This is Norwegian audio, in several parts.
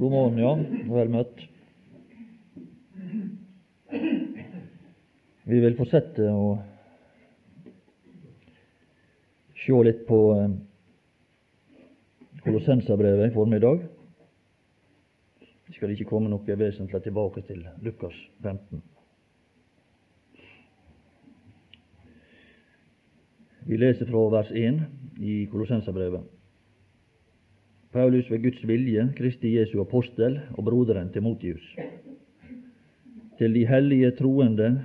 God morgen, ja. Vel møtt. Vi vil fortsette å se litt på eh, Kolossenserbrevet i formiddag. Vi skal ikke komme noe vesentlig tilbake til Lukas 15. Vi leser fra vers 1 i Kolossenserbrevet. Paulus ved Guds vilje, Kristi Jesu apostel og broderen Timotius. Til de hellige troende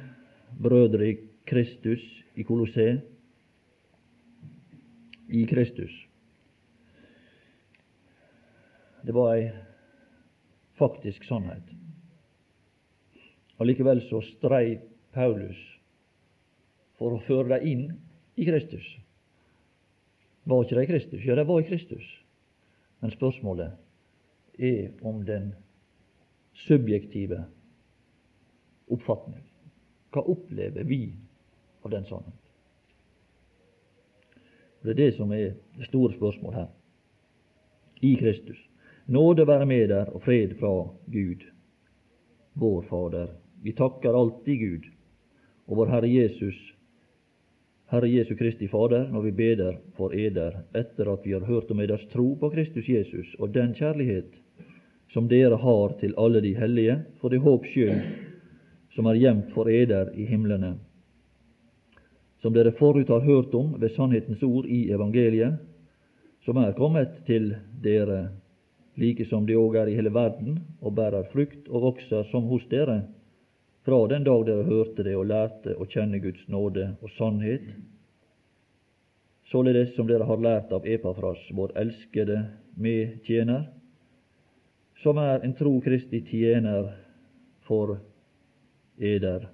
brødre i Kristus i Kolossé, i Kristus. Det var ei faktisk sannhet. Allikevel så strei Paulus for å føre dei inn i Kristus. Var ikke de i Kristus? Ja, de var i Kristus. Men spørsmålet er om den subjektive oppfatning. Hva opplever vi av den sannhet? Det er det som er det store spørsmålet her. I Kristus. Nåde være med der og fred fra Gud, vår Fader. Vi takker alltid Gud og vår Herre Jesus Herre Jesu Kristi Fader, når vi beder for eder etter at vi har hørt om eders tro på Kristus Jesus og den kjærlighet som dere har til alle de hellige, for det håp skyld som er gjemt for eder i himlene, som dere forut har hørt om ved sannhetens ord i evangeliet, som er kommet til dere, like som det òg er i hele verden, og bærer frukt og vokser som hos dere, fra den dag dere hørte det og lærte å kjenne Guds nåde og sannhet, således som dere har lært av Epafras, vår elskede medtjener, som er en tro Kristi tjener for eder.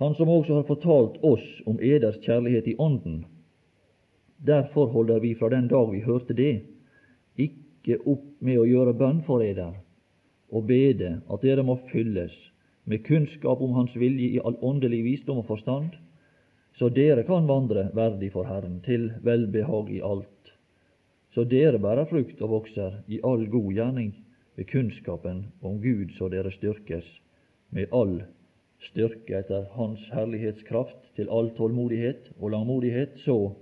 Han som også har fortalt oss om eders kjærlighet i Ånden. Derfor holder vi fra den dag vi hørte det, ikke opp med å gjøre bønn for eder, og bede at dere må fylles med kunnskap om Hans vilje i all åndelig visdom og forstand, så dere kan vandre verdig for Herren, til velbehag i alt, så dere bærer frukt og vokser i all god gjerning ved kunnskapen om Gud, så dere styrkes med all styrke etter Hans herlighetskraft til all tålmodighet og langmodighet, så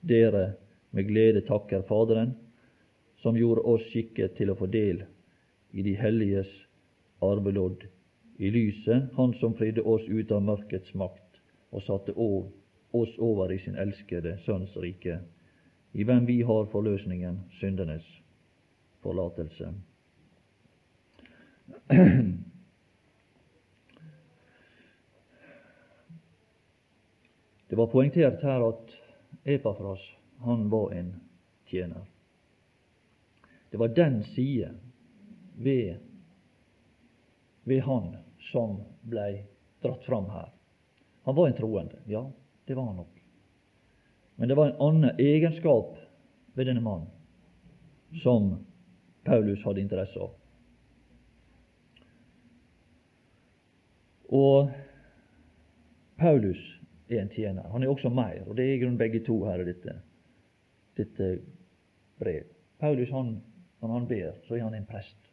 dere med glede takker Faderen, som gjorde oss skikket til å få del i de helliges arvelodd, i lyset, Han som fridde oss ut av mørkets makt og satte oss over i sin elskede Sønns rike, i hvem vi har forløsningen, syndenes forlatelse. Det var poengtert her at Epafras, han var en tjener. Det var den side ved, ved han som blei dratt fram her. Han var en troende, ja, det var han nok. Men det var en annen egenskap ved denne mannen som Paulus hadde interesse av. Og Paulus er en tjener. Han er også mer, og det er i grunnen begge to her i dette, dette brev. Paulus, han, når han ber, så er han en prest.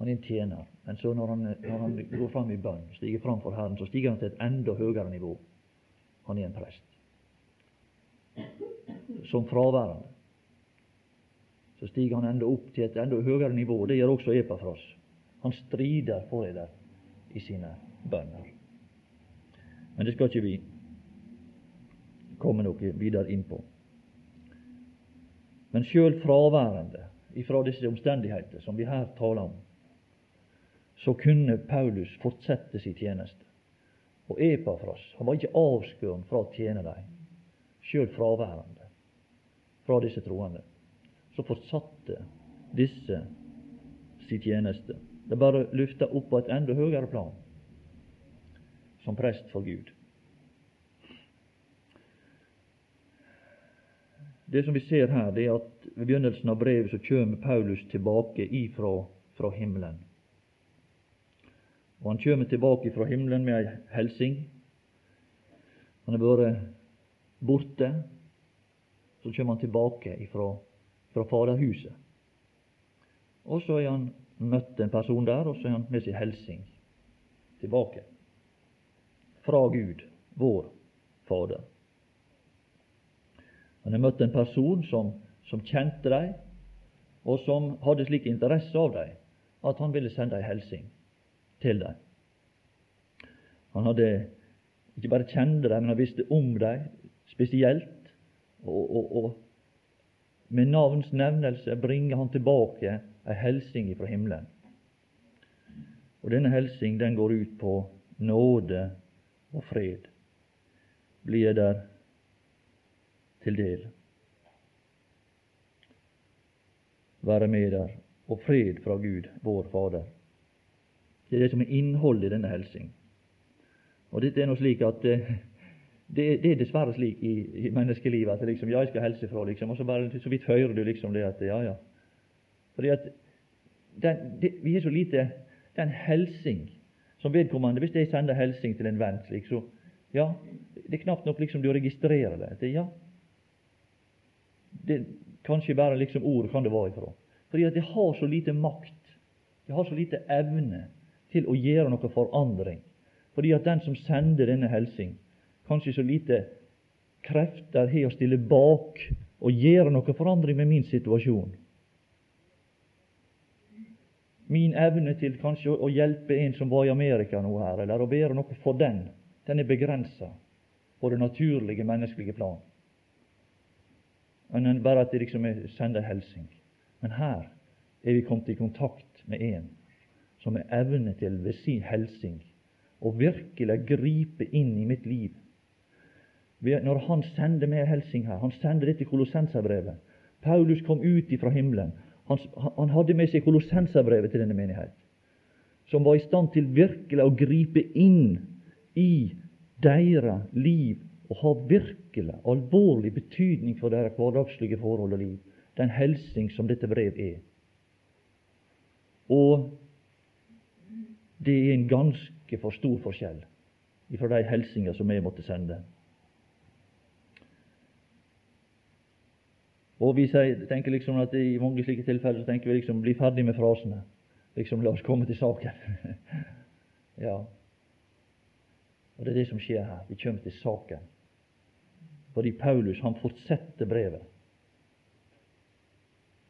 Han er en tjener. Men så når han, når han går fram i bønn, stiger fram for Herren, så stiger han til et enda høyere nivå. Han er en prest. Som fraværende så stiger han enda opp til et enda høyere nivå. Det gjør også Epafras. Han strider for det der i sine bønner. Men det skal ikke vi komme noe videre inn på. Men sjøl fraværende ifra disse omstendigheter som vi her taler om, så kunne Paulus fortsette sin tjeneste. Og Epafras han var ikke avskåren fra å tjene dem, sjøl fraværende fra disse troende. Så fortsatte disse sin tjeneste. Det bare løfta opp på et enda høyere plan som prest for Gud. Det som vi ser her, det er at ved begynnelsen av brevet så kommer Paulus tilbake ifra fra himmelen. Og han kjem tilbake fra himmelen med ei helsing. Han har vore borte. Så kjem han tilbake ifra fra Faderhuset. Og så er han møtt en person der, og så er han med sin helsing tilbake fra Gud, vår Fader. Han har møtt en person som, som kjente dem, og som hadde slik interesse av dem at han ville sende ei hilsing til dem. Han hadde ikke bare kjente dem, men han visste om dem spesielt, og, og, og med navns nevnelse bringer han tilbake ei helsing fra himmelen. Og denne helsing den går ut på nåde og fred. Blir der til del. Være med der, og fred fra Gud, vår Fader. Det er det som er innholdet i denne helsing. Og dette er noe slik at det, det, er dessverre slik i, i menneskelivet at liksom, ja, jeg skal helse fra, liksom, og så bare så vidt hører du liksom det at ja, ja. Fordi at den, det, vi er så lite den helsing som vedkommende Hvis jeg sender helsing til en venn slik, så ja, det er knapt nok liksom du registrerer det. det ja, det, Kanskje bare liksom ord kan det være ifra. Fordi at det har så lite makt, det har så lite evne til å gjøre noe forandring. Fordi at den som sender denne helsing, kanskje så lite krefter har å stille bak og gjøre noe forandring med min situasjon. Min evne til kanskje å hjelpe en som var i Amerika nå her, eller å være noe for den, den er begrensa på det naturlige, menneskelige plan. Men bare at det liksom er sender hilsing. Men her er vi kommet i kontakt med en som har evne til ved sin helsing å virkelig gripe inn i mitt liv. Når han sender meg helsing her, han sender dette kolossenserbrevet Paulus kom ut ifra himmelen. Han, han hadde med seg kolossenserbrevet til denne menighet, som var i stand til virkelig å gripe inn i deres liv og ha virkelig alvorlig betydning for deres hverdagslige forhold og liv. Den helsing som dette brev er. Og det er en ganske for stor forskjell fra de helsinger som jeg måtte sende. Og vi tenker liksom at i mange slike tilfeller så tenker vi liksom bli ferdig med frasene. Liksom la oss komme til saken. ja. Og det er det som skjer her. Vi kommer til saken. Fordi Paulus han fortsetter brevet.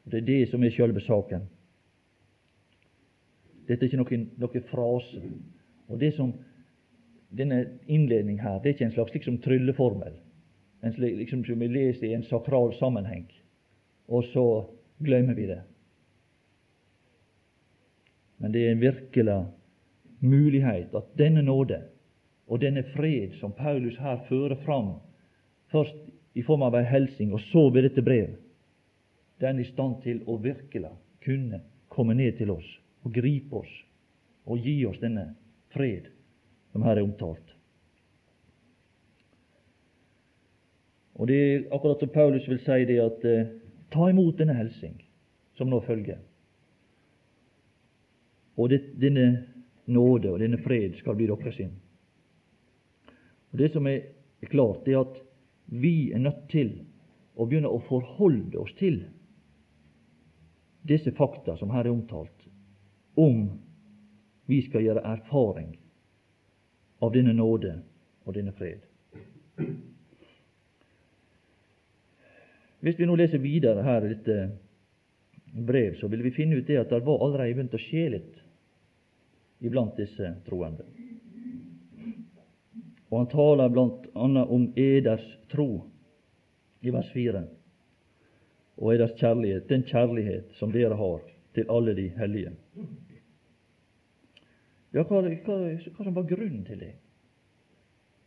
Og Det er det som er selve saken. Dette er ikke noen, noen frase. Og det som denne innledningen her, det er ikke en slags liksom, trylleformel, en slik, liksom, som vi leser i en sakral sammenheng og så glemmer vi det. Men det er en virkelig mulighet at denne nåde og denne fred som Paulus her fører fram, først i form av ei helsing og så ved dette brev, den er i stand til å virkelig kunne komme ned til oss og gripe oss og gi oss denne fred som her er omtalt. Og Det er akkurat som Paulus vil si det at eh, Ta imot denne helsing som nå følger. Og det, denne nåde og denne fred skal bli deres sin. Og Det som er klart, det er at vi er nødt til å begynne å forholde oss til disse fakta som her er omtalt, om vi skal gjøre erfaring av denne nåde og denne fred. Hvis vi nå leser videre her i dette brev, så vil vi finne ut det at det var allerede begynt å skje litt iblant disse troende. Og han taler blant annet om eders tro i vers 4, og eders kjærlighet, den kjærlighet som dere har til alle de hellige. Ja, hva, hva, hva som var grunnen til det?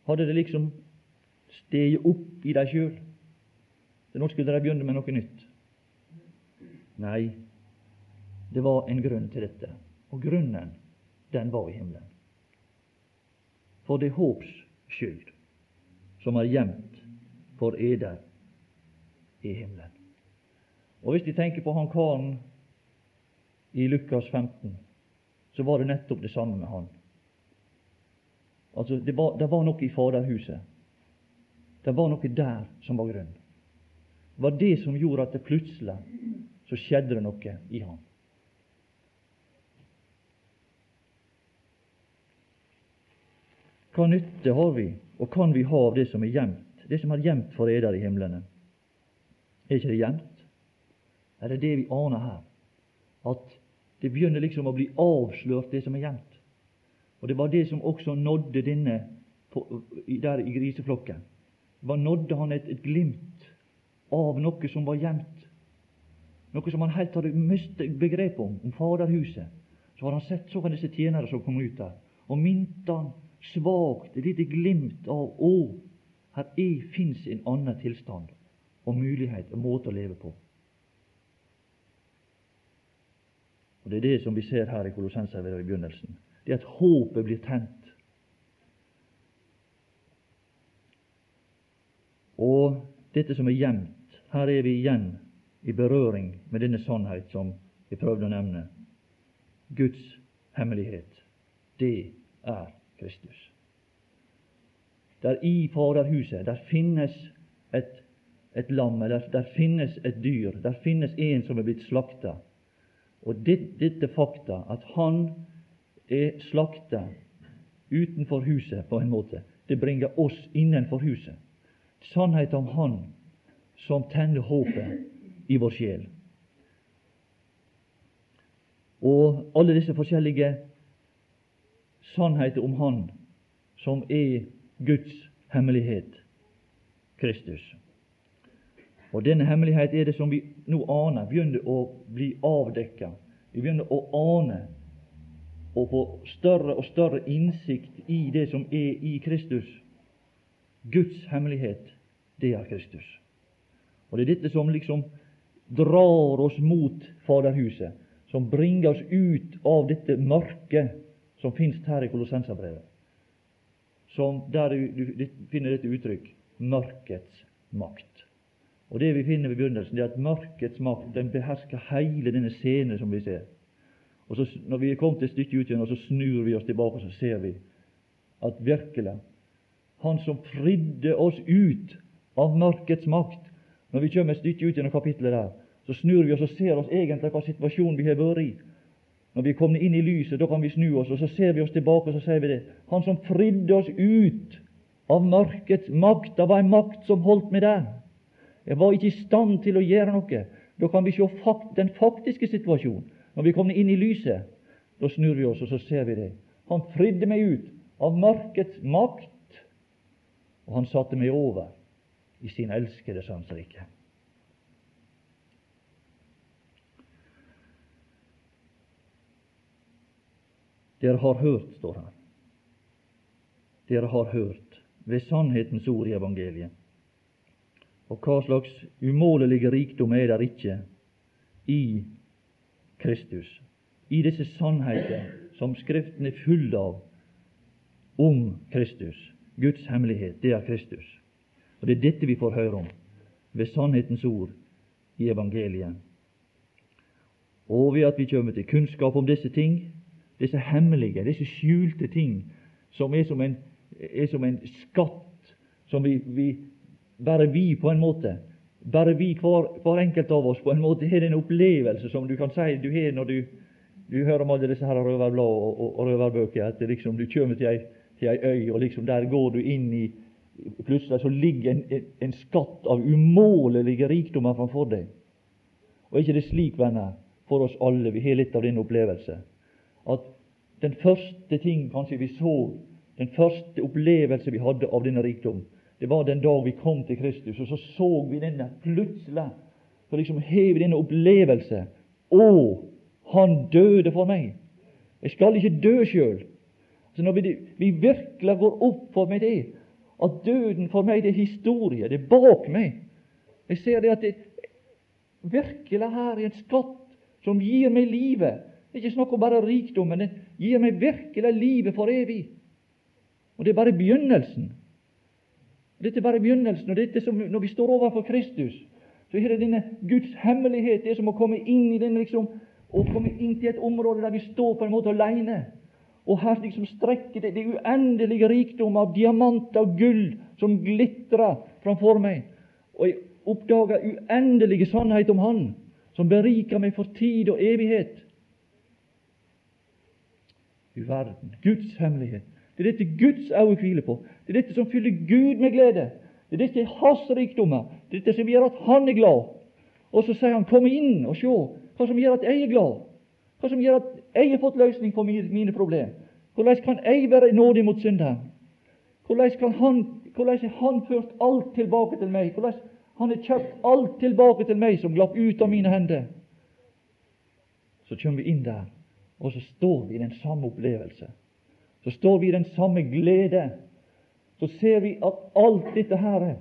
Hadde det liksom steget opp i deg sjøl? Nå skulle de begynne med noe nytt. Nei, det var en grunn til dette, og grunnen, den var i himmelen. For det håps skyld som er gjemt for eder i himmelen. Og Hvis de tenker på han karen i Lukas 15, så var det nettopp det samme med han. Altså, Det var, det var noe i Faderhuset. Det var noe der som var grunn. Det var det som gjorde at det plutselig så skjedde det noe i ham. Hva nytte har vi, og kan vi ha av det som er gjemt, det som er gjemt for eder i himlene? Er ikke det gjemt? Er det det vi aner her? At det begynner liksom å bli avslørt, det som er gjemt. Og det var det som også nådde denne der i griseflokken. Da nådde han et, et glimt av noe som var gjemt. Noe som han helt hadde mistet begrepet om, om Faderhuset. Så hadde han sett så disse tjenere som kom ut der, og minte han svakt et lite glimt av å, her er, fins en annen tilstand og mulighet og måte å leve på. Og Det er det som vi ser her i Kolossenserbrevet i begynnelsen. Det er at håpet blir tent. Og dette som er gjemt, her er vi igjen i berøring med denne sannhet som jeg prøvde å nevne. Guds hemmelighet, det er Kristus. Der i Faderhuset der finnes et, et lam, der, der, finnes et dyr, der finnes en som er blitt slakta. Og det, dette fakta, at han er slakta utenfor huset på en måte, det bringer oss innenfor huset. Sannhet om Han som tenner håpet i vår sjel. Og alle disse forskjellige sannheter om Han som er Guds hemmelighet, Kristus. Og Denne hemmelighet er det som vi nå aner, begynner å bli avdekka. Vi begynner å ane og få større og større innsikt i det som er i Kristus. Guds hemmelighet, det er Kristus. Og Det er dette som liksom drar oss mot Faderhuset, som bringer oss ut av dette mørket som finnes her i Kolossenserbrevet som der du, du, finner dette uttrykk mørkets makt. Og Det vi finner ved begynnelsen, det er at mørkets makt den behersker hele denne scenen som vi ser. Og så Når vi er kommet et stykke ut igjen, så snur vi oss tilbake, så ser vi at virkelig Han som fridde oss ut av mørkets makt Når vi kommer et stykke ut gjennom kapittelet der, så snur vi oss og ser oss egentlig hva situasjonen vi har vært i. Når vi er kommet inn i lyset, da kan vi snu oss, og så ser vi oss tilbake og så sier vi det. Han som fridde oss ut av mørkets makt, det var en makt som holdt meg der. Jeg var ikke i stand til å gjøre noe. Da kan vi se den faktiske situasjonen. Når vi kommer inn i lyset, da snur vi oss, og så ser vi det. Han fridde meg ut av mørkets makt, og han satte meg over i sin elskede Sønns. Dere har hørt, står her. Dere har hørt ved sannhetens ord i evangeliet. Og hva slags umålelige rikdom er der ikke i Kristus, i disse sannheter som Skriften er full av om Kristus. Guds hemmelighet, det er Kristus. Og Det er dette vi får høre om ved sannhetens ord i evangeliet. Og ved at vi kommer til kunnskap om disse ting, disse hemmelige, disse skjulte ting, som er som en, er som en skatt som vi, vi, bare vi på en måte bare vi, hver, hver, enkelt av oss, på en måte har en opplevelse som du kan si du har når du, du hører om alle disse her røverblad og, og, og røverbøker, at liksom, du kommer til ei, til ei øy, og liksom der går du inn i Plutselig så ligger en, en, en skatt av umålelige rikdommer framfor deg. Og ikke det slik, venner, for oss alle? Vi har litt av den opplevelse at den første ting kanskje vi så, den første opplevelse vi hadde av denne rikdom, det var den dag vi kom til Kristus, og så så vi denne plutselig. Så liksom har vi denne opplevelse. Å, han døde for meg! Jeg skal ikke dø sjøl. Så når vi, vi, virkelig går opp for meg det, at døden for meg det er historie, det er bak meg. Jeg ser det at det virkelig her er en skatt som gir meg livet, det er ikke snakk om bare rikdom, men det gir meg virkelig livet for evig. Og det er bare begynnelsen. Dette er bare begynnelsen. og dette som, Når vi står overfor Kristus, så er det denne Guds hemmelighet, det som å komme inn i den liksom, og komme inn til et område der vi står på en måte alene. Og her liksom strekker det det uendelige rikdom av diamanter og gull som glitrer framfor meg. Og jeg oppdager uendelige sannhet om Han som beriker meg for tid og evighet. Du verden, Guds hemmelighet. Det er dette Guds øye hviler på. Det er dette som fyller Gud med glede. Det er dette hans rikdommer. Det er dette som gjør at han er glad. Og så sier han, 'Kom inn og se hva som gjør at jeg er glad.' Hva som gjør at jeg har fått løsning på mine problemer. Hvordan kan jeg være nådig mot synderen? Hvordan, han, hvordan har han ført alt tilbake til meg? Hvordan han har kjøpt alt tilbake til meg som glapp ut av mine hender? Så kommer vi inn der, og så står vi i den samme opplevelse. Så står vi i den samme glede. Så ser vi at alt dette her,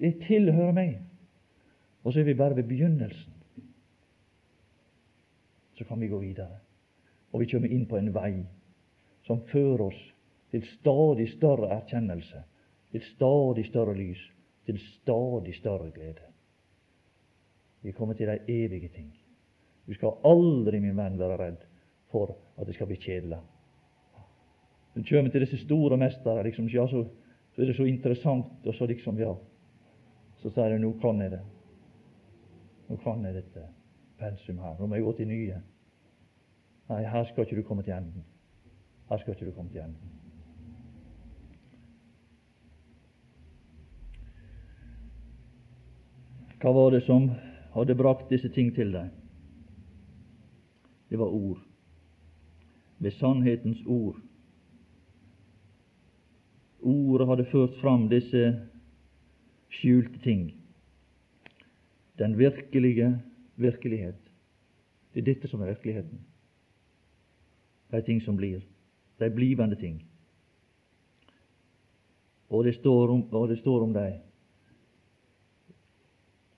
det tilhører meg. Og så er vi bare ved begynnelsen. Så kan vi gå videre. Og vi kommer inn på en vei som fører oss til stadig større erkjennelse, til stadig større lys, til stadig større glede. Vi kommer til de evige ting. Du skal aldri, min venn, være redd for at det skal bli kjedelig. Du kommer til disse store mestere, liksom, ja, så, så, er det så interessant, og så liksom, ja Så sier du 'nå kan jeg det'. Nå kan jeg dette pensum her. Nå må jeg gå til nye. Nei, her skal ikke du komme til enden. Her skal ikke du komme til enden. Hva var det som hadde brakt disse ting til deg? Det var ord. Ved sannhetens ord. Ordet hadde ført fram disse skjulte ting. Den virkelige virkelighet. Det er dette som er virkeligheten. De ting som blir. De blivende ting. Og det står om, og det står om dem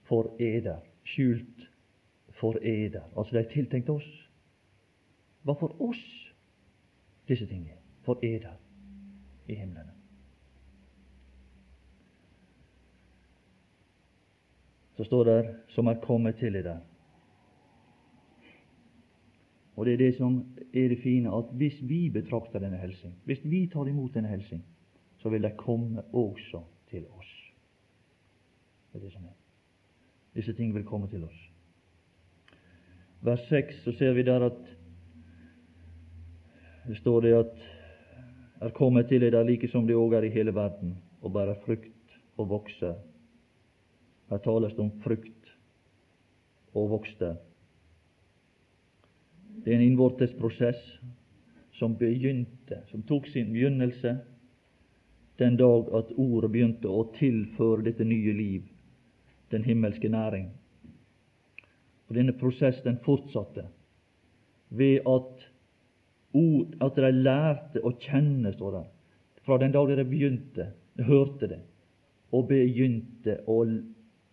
for eder, skjult for eder. Altså, de er tiltenkt oss. Hva for oss disse tingene? For eder i himlene. Så står det 'som er kommet til deg. Og det er det som er det fine, at hvis vi betrakter denne helsing, hvis vi tar imot denne helsing, så vil det komme også til oss. Det er det som er. Disse ting vil komme til oss. Vers 6 så ser vi der at det står det at er kommet til det like som det òg er i hele verden, og bærer frukt og vokser. Her tales det om frukt og vokster. Det er en innvortes prosess som begynte, som tok sin begynnelse den dag at ordet begynte å tilføre dette nye liv den himmelske næring. Og Denne prosessen fortsatte ved at, ord, at de lærte å kjenne, står det, fra den dag de begynte, de hørte det, og begynte å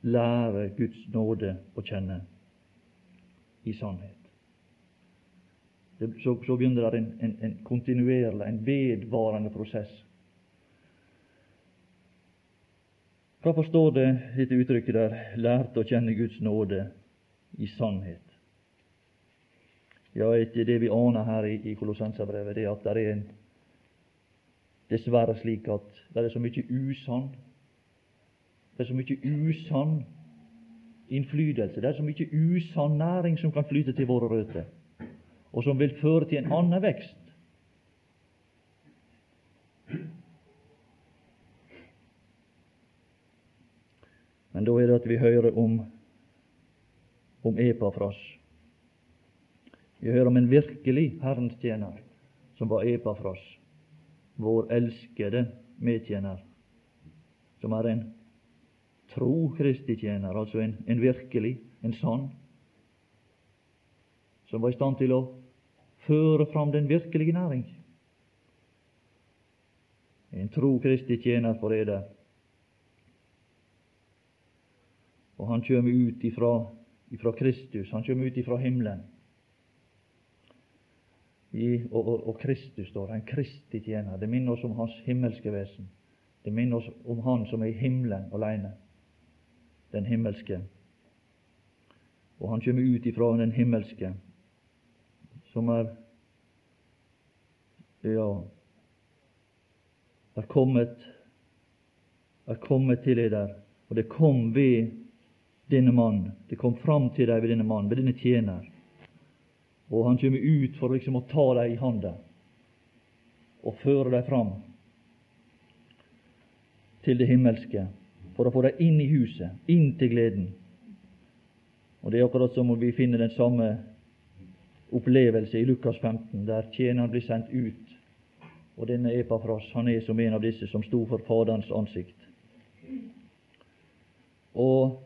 lære Guds nåde å kjenne i sannhet. Så, så begynner det en, en, en kontinuerlig, en vedvarende prosess Hva forstår det dette uttrykket der 'lærte å kjenne Guds nåde i sannhet'? Ja, etter det vi aner her i, i Kolossenserbrevet, det er at det er en, dessverre slik at det er så mye usann Det er så mye usann innflytelse, det er så mye usann næring som kan flyte til våre røtter, og som vil føre til en annen vekst. Men da er det at vi hører om, om Epafras. Vi hører om en virkelig Herrens tjener, som var Epafras, vår elskede medtjener, som er en tro Kristi tjener, altså en, en virkelig, en sann, som var i stand til å føre fram den virkelige næring. En tro Kristi tjener for eder Og han kjem ut ifra, ifra Kristus, han kjem ut ifra himmelen. I, og, og, og, Kristus står en Kristi tjener. Det minner oss om Hans himmelske vesen. Det minner oss om Han som er i himmelen alene, den himmelske. Og han kommer ut ifra den himmelske, som er ja, er kommet, er kommet til dere, og det kom ved denne mann. Det kom fram til deg ved denne mann, ved denne tjener. Og han kommer ut for liksom å ta deg i handa og føre deg fram til det himmelske, for å få dem inn i huset, inn til gleden. Og Det er akkurat som om vi finner den samme opplevelse i Lukas 15, der tjeneren blir sendt ut. Og denne Epafras han er som en av disse som sto for Faderens ansikt. Og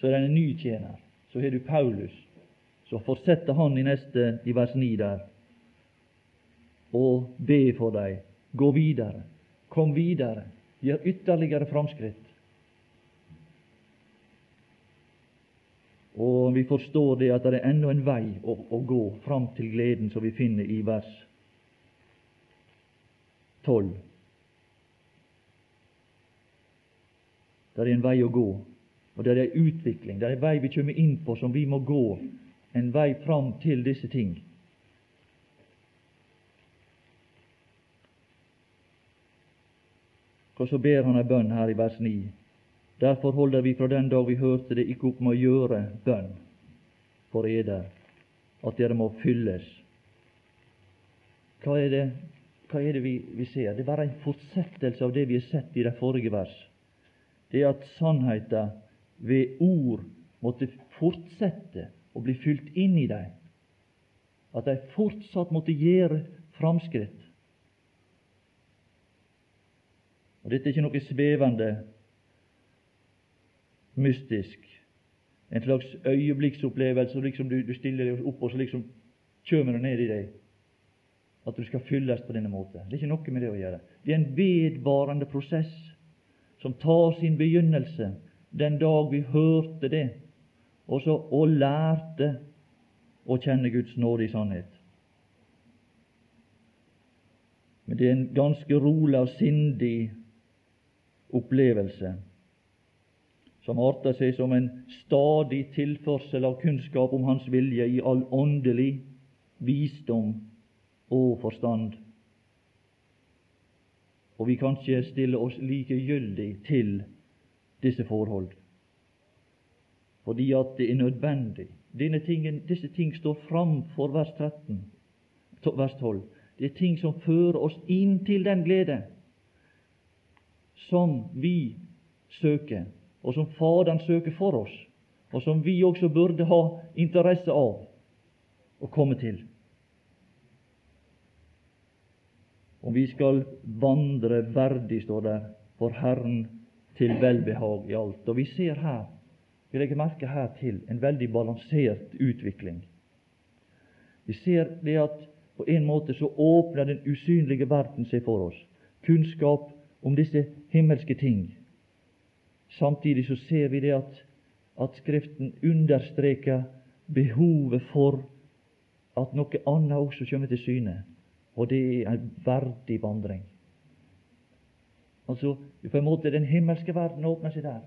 så er det en ny tjener. Så har du Paulus. Så fortsetter han i neste, i vers 9 der, og be for deg. Gå videre. Kom videre. Gjør ytterligere framskritt. Og vi forstår det at det er enda en vei å, å gå fram til gleden som vi finner i vers 12. Det er en vei å gå, og det er en utvikling. Det er en vei vi kommer inn på som vi må gå, en vei fram til disse ting. Og så ber han ei bønn her i vers 9. Derfor holder vi fra den dag vi hørte det, ikke opp med å gjøre bønn for eder, at dere må fylles. Hva er det, hva er det vi, vi, ser? Det er bare en fortsettelse av det vi har sett i de forrige vers. Det er at sannheten ved ord måtte fortsette å bli fylt inn i dem. At de fortsatt måtte gjøre framskritt. Og Dette er ikke noe svevende mystisk, en slags øyeblikksopplevelse, liksom du, du stiller deg opp, og så liksom kommer det ned i deg at du skal fylles på denne måten. Det er ikke noe med det å gjøre. Det er en vedvarende prosess som tar sin begynnelse den dag vi hørte det, og så og lærte å kjenne Guds nåde i sannhet. Men det er en ganske rolig og sindig opplevelse som arter seg som en stadig tilførsel av kunnskap om Hans vilje i all åndelig visdom og forstand. Og vi kan ikke stille oss likegyldig til disse forhold, fordi at det er nødvendig. Tingen, disse ting står framfor vers 13, vers 12. Det er ting som fører oss inn til den glede som vi søker og som Faderen søker for oss, og som vi også burde ha interesse av å komme til. Om vi skal vandre verdig, står det, for Herren til velbehag i alt. Og vi ser her, vi legger merke her til, en veldig balansert utvikling. Vi ser det at på en måte så åpner den usynlige verden seg for oss. Kunnskap om disse himmelske ting Samtidig så ser vi det at, at Skriften understreker behovet for at noe annet også kommer til syne, og det er en verdig vandring. Altså, på en måte Den himmelske verden åpner seg der,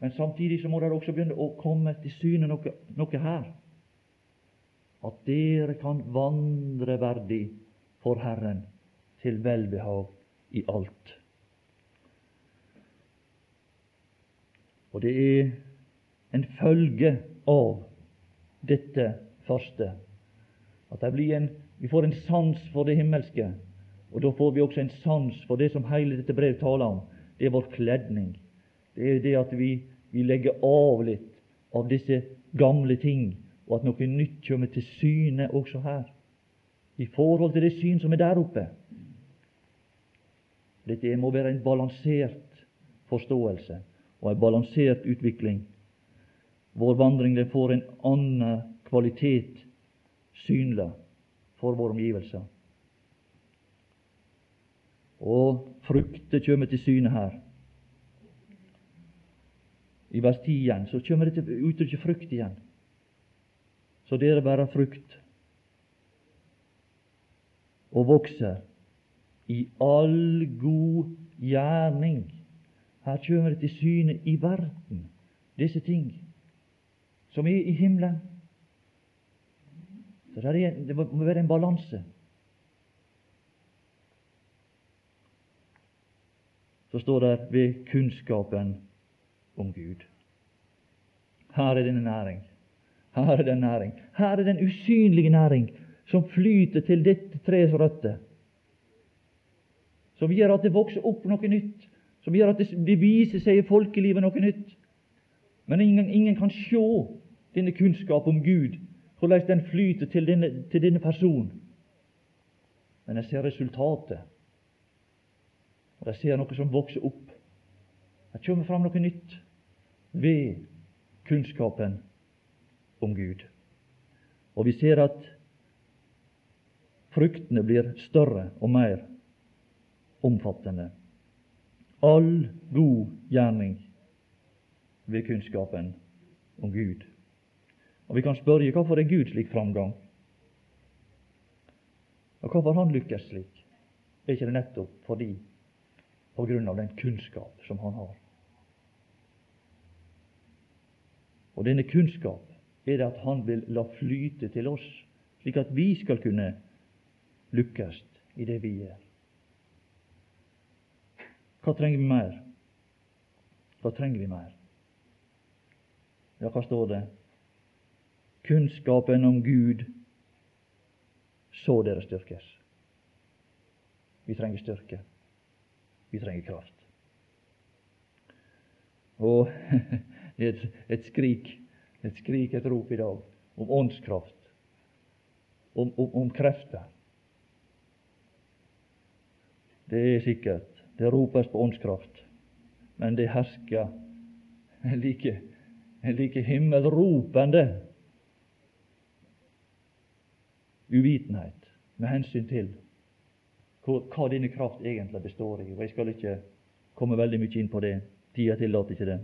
men samtidig så må det også begynne å komme til syne noe, noe her. At dere kan vandre verdig for Herren til velbehag i alt. Og det er en følge av dette første at en, vi får en sans for det himmelske. Og da får vi også en sans for det som hele dette brevet taler om. Det er vår kledning. Det er det at vi, vi legger av litt av disse gamle ting, og at noe nytt kommer til syne også her, i forhold til det syn som er der oppe. Dette må være en balansert forståelse og en balansert utvikling. Vår vandring den får en annen kvalitet synlig for våre omgivelser. Og frukter kommer til syne her. I vers 10 igjen så kommer det til uttrykket frukt igjen. Så dere bærer frukt og vokser i all god gjerning her kommer det til syne i verden, disse ting som er i himmelen. Så det, må være en balanse. Så står det ved kunnskapen om Gud. Her er denne næring. Her er den næring. Her er den usynlige næring som flyter til dette treets røtter. Som gjør at det vokser opp noe nytt. Som gjør at det, viser seg i folkelivet noe nytt. Men ingen, ingen kan se denne kunnskap om Gud, hvordan den flyter til denne, til denne person. Men jeg ser resultatet. Og jeg ser noe som vokser opp. Det kommer fram noe nytt ved kunnskapen om Gud. Og vi ser at fruktene blir større og mer omfattende. All god gjerning ved kunnskapen om Gud. Og Vi kan spørre hvorfor er Gud slik framgang? Og hvorfor han lykkes slik? Er ikke det nettopp fordi på grunn av den kunnskap som han har? Og denne kunnskap er det at Han vil la flyte til oss, slik at vi skal kunne lykkes i det vi gjør. Hva trenger vi mer? Hva trenger vi mer? Ja, hva står det? Kunnskapen om Gud, så dere styrkes. Vi trenger styrke. Vi trenger kraft. Og det er et, skrik et skrik, et rop i dag om åndskraft, om, om, om krefter. Det er sikkert. Det ropes på åndskraft, men det hersker en like, like himmelropende uvitenhet med hensyn til hva denne kraft egentlig består i. Og Jeg skal ikke komme veldig mye inn på det. Tida tillater ikke det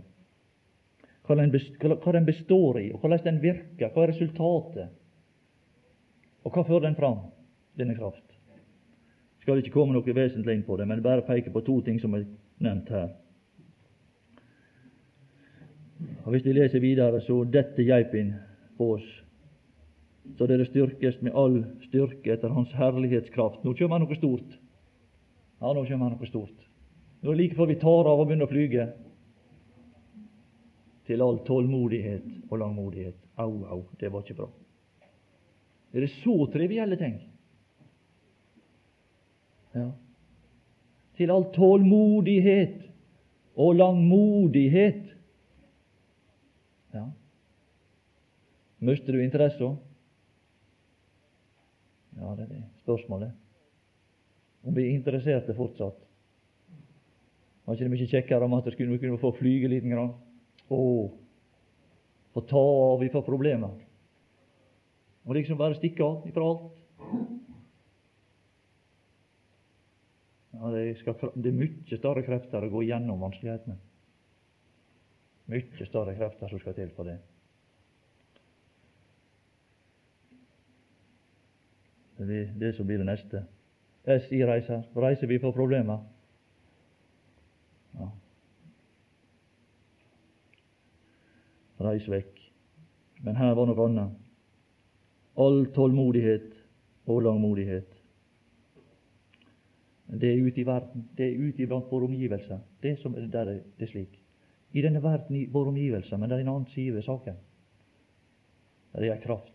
hva den, hva den består i, og hvordan den virker, hva er resultatet, og hva fører den fram, denne kraft. Skal ikke komme noe vesentlig inn på det, men bare peke på to ting som er nevnt her. Og Hvis vi leser videre, så detter geipin på oss, så dere styrkes med all styrke etter Hans herlighetskraft. Nå kommer noe stort. Ja, nå kommer noe stort. Nå er det like før vi tar av og begynner å flyge til all tålmodighet og langmodighet. Au, au, det var ikke bra. Er det så trivielle ting? Ja. Til all tålmodighet og langmodighet. Ja. Mister du interessa? Ja, det er det spørsmålet. Om vi er interesserte fortsatt. Var ikke det mye kjekkere om at vi kunne få flyge liten grann? Å, få ta av ifra problemer. Og liksom bare stikke av ifra alt. Ja, det, skal, det er mye større krefter å gå gjennom vanskelighetene. Mye større krefter som skal til for det. Det blir det som blir det neste. SI reiser. Reiser vi for problemer? Ja. reis vekk. Men her var noe annet. All tålmodighet og langmodighet. Det er ute i verden, det er ute blant våre omgivelser. Det, som, der er det slik. I denne verden, i våre omgivelser, men det er en annen side ved saken. Det er kraft.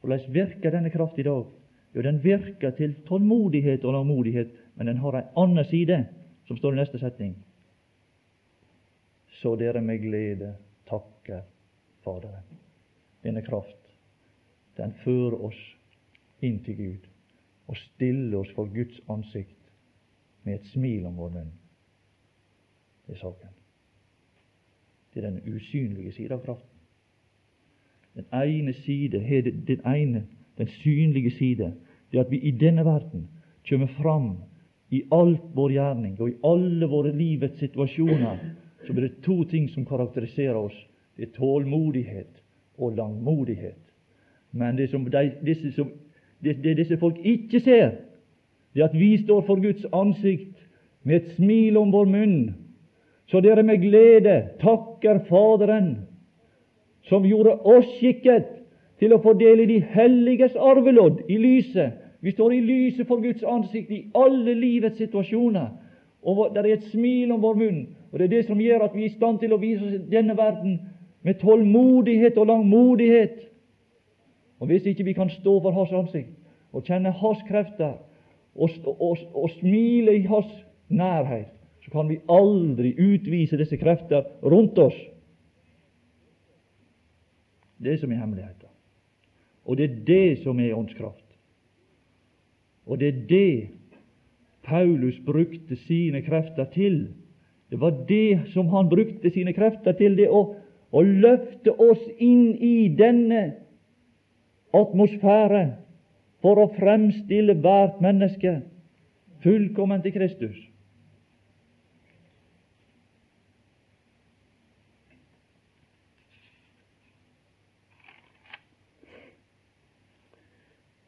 Hvordan virker denne kraft i dag? Jo, den virker til tålmodighet og langmodighet, men den har en annen side, som står i neste setning. Så dere med glede takker Faderen. Denne kraft, den fører oss inn til Gud og stiller oss for Guds ansikt med et smil om vår munn. Det er saken. Det er den usynlige side av kraften. Den ene side, den ene, den synlige side, det at vi i denne verden kommer fram i alt vår gjerning og i alle våre livets situasjoner, så blir det to ting som karakteriserer oss det er tålmodighet og langmodighet. Men det som de, disse, som, det, det disse folk ikke ser, det at vi står for Guds ansikt med et smil om vår munn, så dere med glede takker Faderen, som gjorde oss skikket til å fordele de helliges arvelodd i lyset. Vi står i lyset for Guds ansikt i alle livets situasjoner. Og det er et smil om vår munn, og det er det som gjør at vi er i stand til å vise oss denne verden med tålmodighet og langmodighet. Og Hvis ikke vi kan stå for Hans ansikt og kjenne Hans krefter og, og, og smile i Hans nærhet, så kan vi aldri utvise disse krefter rundt oss. Det som er hemmeligheten. Og det er det som er åndskraft. Og det er det Paulus brukte sine krefter til. Det var det som han brukte sine krefter til, det å, å løfte oss inn i denne atmosfære for å fremstille hvert menneske fullkomment til Kristus.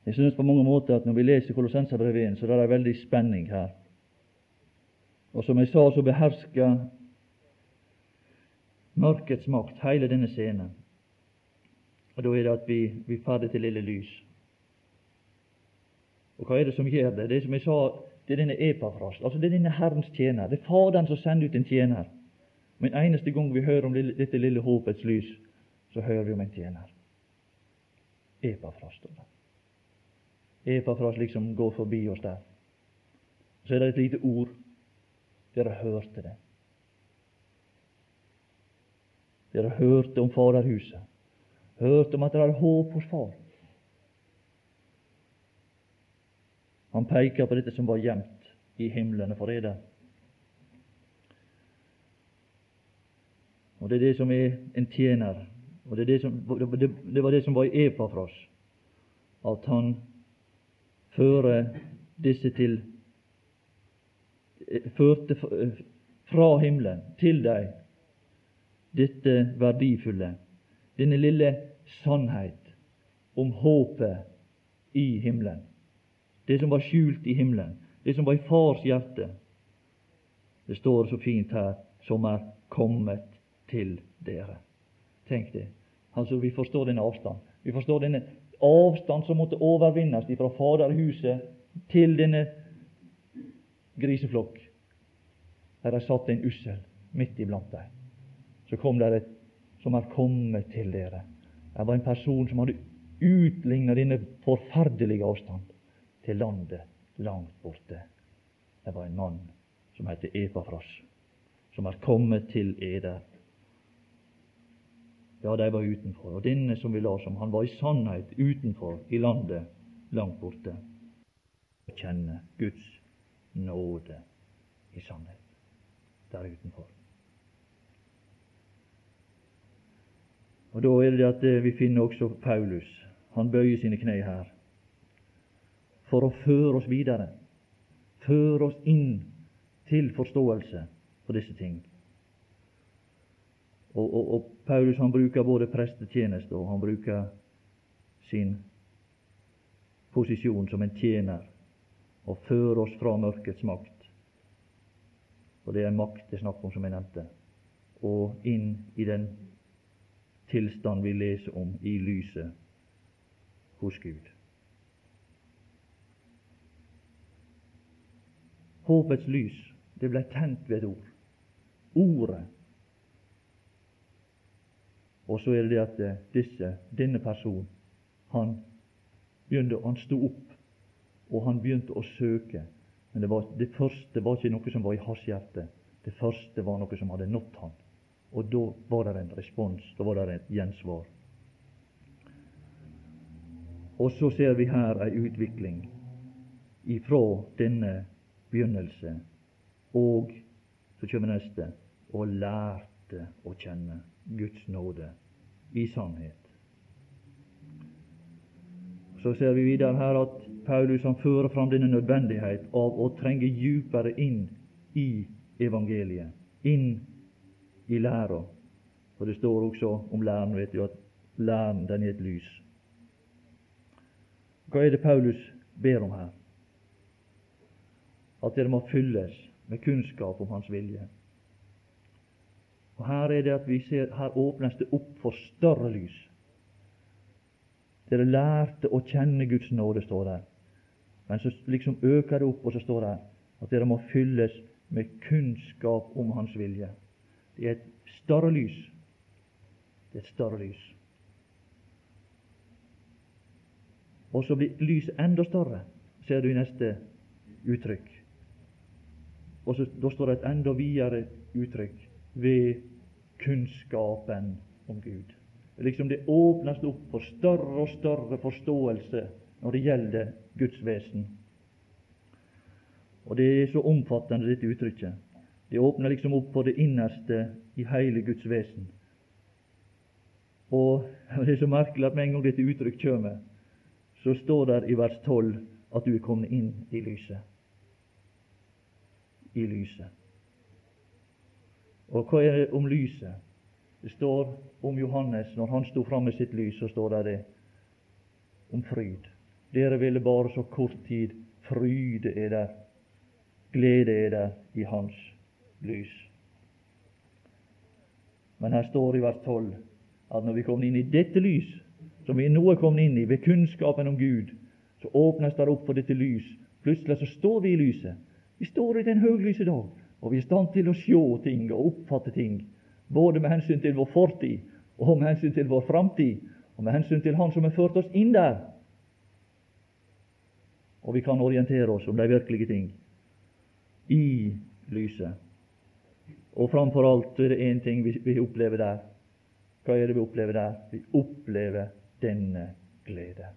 Jeg synes på mange måter at når vi leser Kolossenserbrevet 1, så er det veldig spenning her. Og som jeg sa, så behersker mørkets makt hele denne scenen. Og da er det at vi, vi ferdig til lille lys. Og hva er det som gjør det? Det er som jeg sa, det er denne epafras, altså det er denne Herrens tjener. Det er Faderen som sender ut en tjener. Men eneste gang vi hører om dette lille håpets lys, så hører vi om en tjener. Epafras, står det. Epafras liksom går forbi oss der. Så er det et lite ord. Dere hørte det. Dere hørte om Faderhuset. Hørte om at det er håp hos Far. Han peker på dette som var gjemt i himlene for det. Og Det er det som er en tjener. Og Det, er det, som, det var det som var i Epafras, at han fører disse til førte fra himmelen til deg dette verdifulle, denne lille sannhet om håpet i himmelen. Det som var skjult i himmelen, det som var i Fars hjerte. Det står så fint her som er kommet til dere. Tenk det. Altså, Vi forstår denne avstand. Vi forstår denne avstand som måtte overvinnes fra Faderhuset til denne griseflokk. Her er satt en ussel midt iblant dem. Så kom der et som er kommet til dere. Det var en person som hadde utlignet denne forferdelige avstand til landet langt borte. Det var en mann som het Epafras, som er kommet til eder ja, de var utenfor. Og denne som vi las om, han var i sannhet utenfor i landet langt borte. Å kjenne Guds nåde i sannhet der utenfor. Og Da er det at eh, vi finner også Paulus. Han bøyer sine kne her for å føre oss videre, føre oss inn til forståelse for disse ting. Og, og, og, Paulus han bruker både prestetjeneste og han bruker sin posisjon som en tjener og fører oss fra mørkets makt. Og det er makt det er snakk om, som jeg nevnte, og inn i den tilstand vi leser om i lyset hos Gud. Håpets lys, det ble tent ved et ord. Ordet og så er det det at eh, disse, denne personen han begynte, han sto opp, og han begynte å søke. Men det, var, det første var ikke noe som var i hans hjerte. Det første var noe som hadde nådd han. Og da var det en respons, da var det et gjensvar. Og så ser vi her ei utvikling ifra denne begynnelse, og så kommer neste og lærte å kjenne. Guds nåde i sannhet. Så ser vi videre her at Paulus han fører fram denne nødvendighet av å trenge djupere inn i evangeliet, inn i læra. For det står også om læren, vet du, at læren den er et lys. Hva er det Paulus ber om her? At dere må fylles med kunnskap om Hans vilje. Og Her er det at vi ser, her åpnes det opp for større lys. Dere lærte å kjenne Guds nåde, står der. Men så liksom øker det opp, og så står det at dere må fylles med kunnskap om Hans vilje. Det er et større lys. Det er et større lys. Og så blir lyset enda større, ser du i neste uttrykk. Og så, Da står det et enda videre uttrykk ved kunnskapen om Gud. Liksom Det åpnes opp for større og større forståelse når det gjelder Guds vesen. Og Det er så omfattende, dette uttrykket. Det åpner liksom opp for det innerste i hele Guds vesen. Og Det er så merkelig at med en gang dette uttrykk kommer, så står det i vers 12 at du er kommet inn i lyset. I lyset. Og hva er det om lyset? Det står om Johannes, når han sto fram med sitt lys, så står det det om fryd. Dere ville bare så kort tid fryde er der, glede er der i Hans lys. Men her står det i vers 12 at når vi kommer inn i dette lys, som vi nå er kommet inn i ved kunnskapen om Gud, så åpnes det opp for dette lys. Plutselig så står vi i lyset. Vi står i den høglyse dag, og vi er i stand til å se ting og oppfatte ting, både med hensyn til vår fortid og med hensyn til vår framtid, og med hensyn til Han som har ført oss inn der. Og vi kan orientere oss om de virkelige ting i lyset. Og framfor alt er det én ting vi, opplever der. Hva er det vi opplever der? Vi opplever denne glede,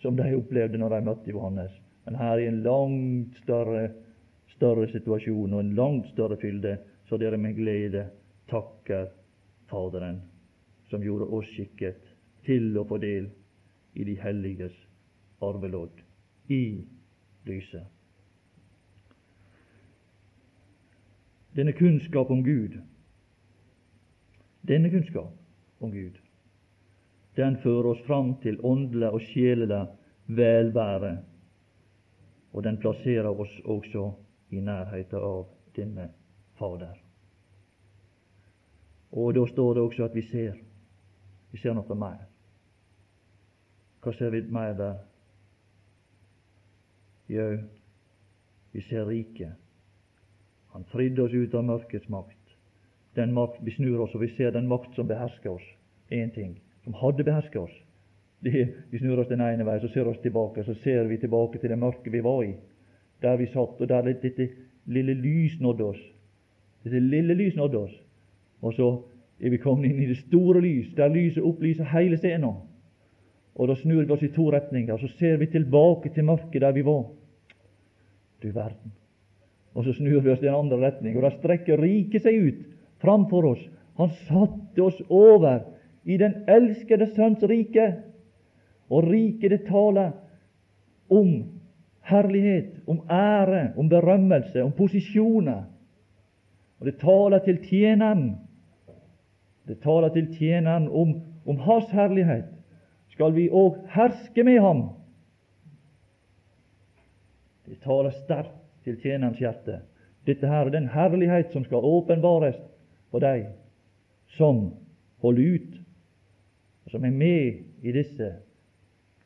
som de opplevde når de møtte Johannes. Men her er en langt større, større situasjon og en langt større fylde, så dere med glede takker Faderen, som gjorde oss skikket til å få del i de helliges arvelodd, i lyset. Denne kunnskap om Gud, denne kunnskap om Gud, den fører oss fram til åndelig og sjelelig velvære, og den plasserer oss også i nærheten av denne Fader. Og da står det også at vi ser. Vi ser noe mer. Hva ser vi mer der? Jau, vi ser riket. Han fridde oss ut av mørkets makt. Den makt vi snur oss, og vi ser den makt som behersker oss. Én ting som hadde beherska oss. Det, vi snur oss den ene veien, så ser vi oss tilbake, så ser vi tilbake til det mørket vi var i, der vi satt, og der dette lille lys nådde oss. Dette lille lys nådde oss. Og så er vi kommet inn i det store lys, der lyset opplyser hele scenen. Og da snur vi oss i to retninger, og så ser vi tilbake til mørket der vi var. Du verden. Og så snur vi oss i den andre retning, og da strekker riket seg ut framfor oss. Han satte oss over i den elskede Sønns rike. Og riket det taler om herlighet, om ære, om berømmelse, om posisjoner. Og det taler til tjeneren. Det taler til tjeneren om, om hans herlighet. Skal vi òg herske med ham? Det taler sterkt til tjenerens hjerte. Dette her er den herlighet som skal åpenbares for deg som holder ut og som er med i disse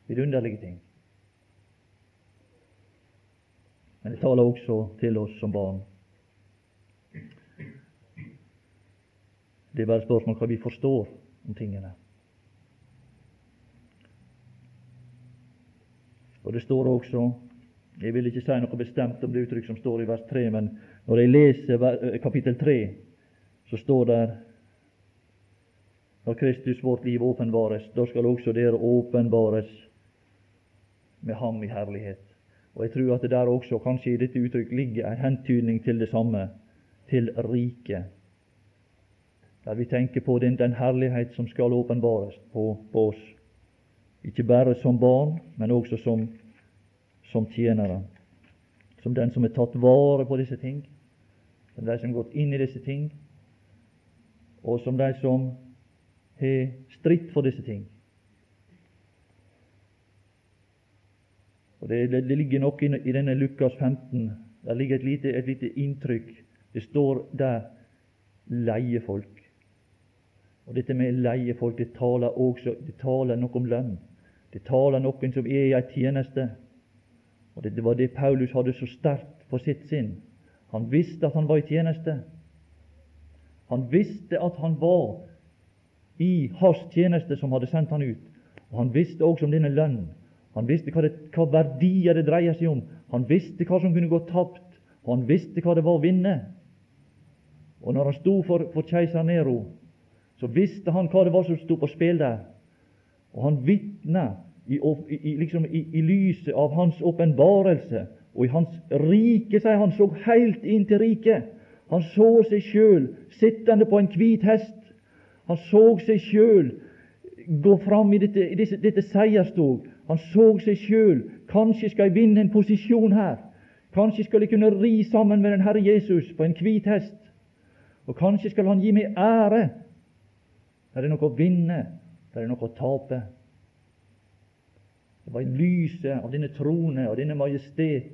vidunderlige ting. Men det taler også til oss som barn. Det er bare et spørsmål hva vi forstår om tingene. Og det står også Jeg vil ikke si noe bestemt om det uttrykk som står i vers 3, men når jeg leser kapittel 3, så står det når Kristus vårt liv åpenbares, da skal også dere åpenbares med Ham i herlighet. Og Jeg tror at det der også, kanskje i dette uttrykk, ligger en hentydning til det samme, til riket. Der vi tenker på den, den herlighet som skal åpenbares på, på, oss. Ikke bare som barn, men også som, som tjenere. Som den som er tatt vare på disse ting, som de som har gått inn i disse ting, og som de som har stritt for disse ting. Og Det, det, det ligger noe i, i denne Lukas 15. Der ligger et lite, et lite inntrykk. Det står der leiefolk. Og Dette med leiefolk det taler også det taler noe om lønn. Det taler noen som er i ei tjeneste. Og Det var det Paulus hadde så sterkt for sitt sinn. Han visste at han var i tjeneste. Han visste at han var i hans tjeneste som hadde sendt han ut. Og Han visste også om denne lønnen. Han visste hva, det, hva verdier det dreier seg om. Han visste hva som kunne gå tapt, og han visste hva det var å vinne. Og når han sto for, for keiser Nero, så visste han hva det var som sto på spill der. Og han vitna i, i, liksom i, i, lyset av hans åpenbarelse og i hans rike, sier han, så helt inn til riket. Han så seg sjøl sittende på en hvit hest. Han så seg sjøl gå fram i dette, dette seierstog. Han så seg sjøl. Kanskje skal jeg vinne en posisjon her. Kanskje skal jeg kunne ri sammen med den Herre Jesus på en hvit hest. Og kanskje skal Han gi meg ære. Det er noe å vinne, det er noe å tape. Det var i lyset av denne trone og denne majestet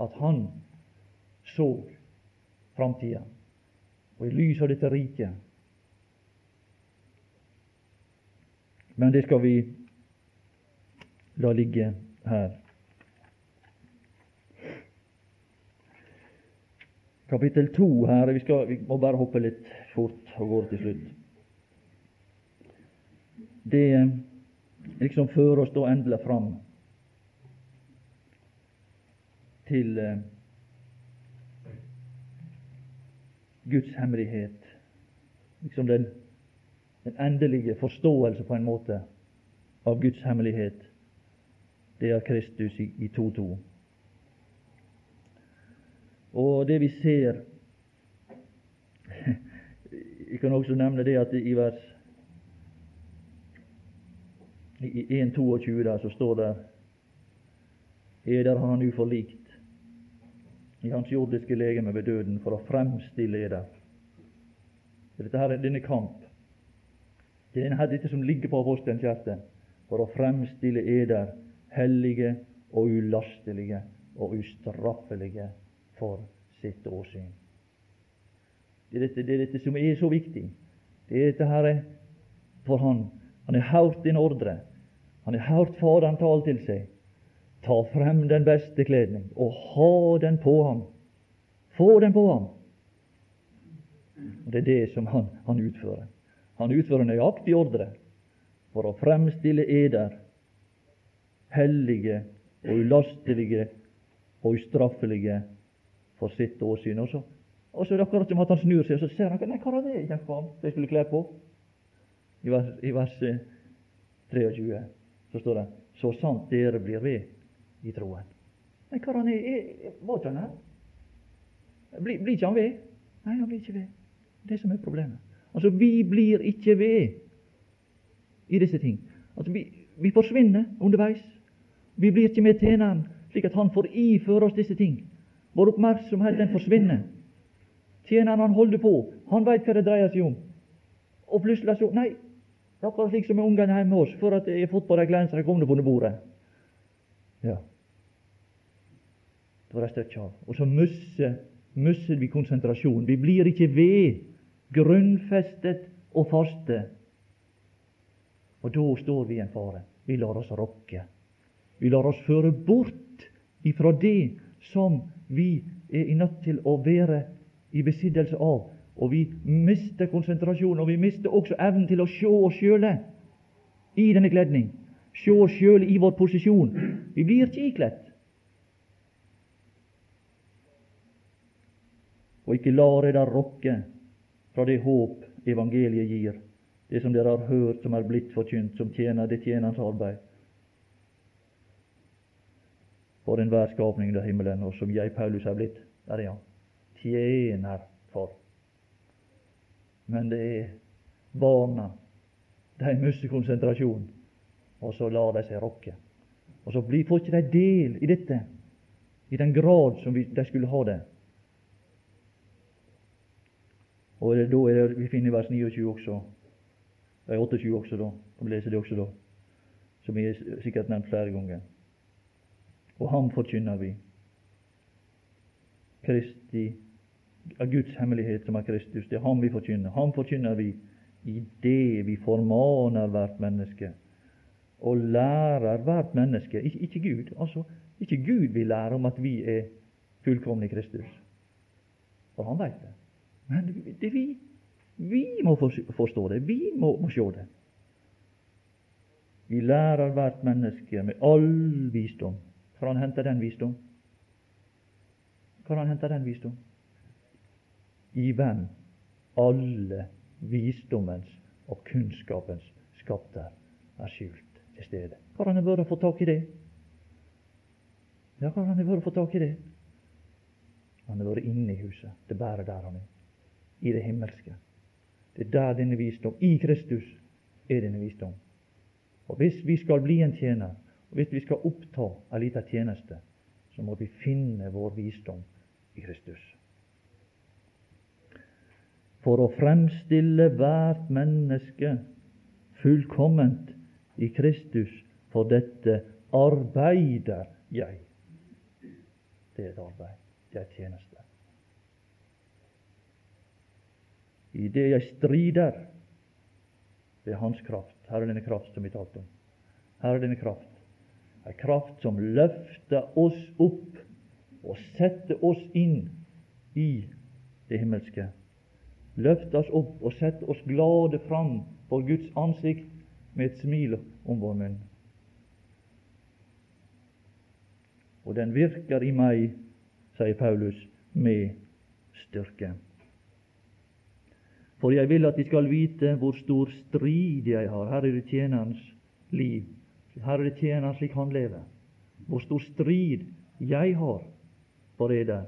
at han så framtida, og i lyset av dette riket. Men det skal vi la ligge her. Kapittel to her vi, skal, vi må bare hoppe litt fort og gå til slutt. Det liksom fører oss da endelig fram til eh, Guds hemmelighet, liksom den, den, endelige forståelse på en måte av Guds hemmelighet. Det er Kristus i, i 2.2. Og det vi ser Jeg kan også nevne det at i vers i 1.22 der så står det Eder har han nu forlikt i hans jordiske legeme ved døden for å fremstille eder. Dette her er denne kamp. Det er dette som ligger på apostelens hjerte. For å fremstille eder hellige og ulastelige og ustraffelige for sitt åsyn. Det er dette, det er dette som er så viktig. Det er dette her for han. Han har hørt din ordre. Han har hørt Faderen tale til seg. Ta frem den beste kledning og ha den på ham. Få den på ham. Og Det er det som han, han utfører. Han utfører nøyaktig ordre for å fremstille eder hellige og ulastelige og ustraffelige for sitt åsyn. Og så, og så er det akkurat som at han snur seg, og så ser han nei, hva var det jeg skulle kle på? I vers, i vers 23 eh, så står det så sant dere blir ved i troen. Nei, hva er, var ikke han her? Blir, blir ikke han ved? Nei, han blir ikke ved. Det som er problemet. Altså, vi blir ikke ved i disse ting. Altså, vi, vi forsvinner underveis. Vi blir ikke med tjeneren, slik at han får iføre oss disse ting. Vår oppmerksomhet den forsvinner. Tjeneren han holder på, han veit hva det dreier seg om. Og plutselig så Nei, det er akkurat slik som med ungene hjemme hos for at jeg har fått på de klærne som de kom på bordet. Ja. Det var det støkk av. Og så mister vi konsentrasjon. Vi blir ikke ved, grunnfestet og faste. Og da står vi i en fare. Vi lar oss rokke. Vi lar oss føre bort ifra det som vi er nødt til å være i besittelse av og vi mister konsentrasjonen, og vi mister også evnen til å se oss sjøle i denne kledning. Se oss sjøle i vår posisjon. Vi blir ikke ikledd. Og ikke lar dere rokke fra det håp evangeliet gir, det som dere har hørt, som er blitt forkynt, som tjener det tjenerens arbeid. For enhver skapning under himmelen, og som jeg, Paulus, er blitt. Der er. Tjener for men det er barna. De mister konsentrasjonen, og så lar de seg rokke. Og så blir, får ikke de del i dette i den grad som vi, de skulle ha det. Og det, da er det, Vi finner vers 29 også, nei, 28 også, da. Kan vi lese det også da, som vi sikkert nevnt flere ganger. Og ham forkynner vi. Kristi av Guds hemmelighet som er Kristus. Det er ham vi forkynner. Ham forkynner vi i det vi formaner hvert menneske og lærer hvert menneske. Ikke, ikke Gud. altså Ikke Gud vil lære om at vi er fullkomne i Kristus. For han veit det. Men det vi. Vi må forstå det. Vi må, må se det. Vi lærer hvert menneske med all visdom. Hvor han henter den visdom? Hvor han henter den visdom? I hvem alle visdommens og kunnskapens skatter er skjult til stede. Hvor han å få tak i det? Ja, hvor han å få tak i det? Han har vært inne i huset. Det er bare der han er. I det himmelske. Det er der denne visdom I Kristus er denne visdom. Og Hvis vi skal bli en tjener, hvis vi skal oppta en liten tjeneste, så må vi finne vår visdom i Kristus. For å fremstille hvert menneske fullkomment i Kristus, for dette arbeider jeg. Det er et arbeid. Det er en tjeneste. I det jeg strider, er Hans kraft. Her er denne kraft som vi talte om. Her er denne kraft. En kraft som løfter oss opp og setter oss inn i det himmelske. Løfter oss opp og setter oss glade fram for Guds ansikt med et smil om vår munn. Og den virker i meg, sier Paulus, med styrke. For jeg vil at de skal vite hvor stor strid jeg har. Her er det tjenerens liv. Her er det tjener slik han lever. Hvor stor strid jeg har for det der.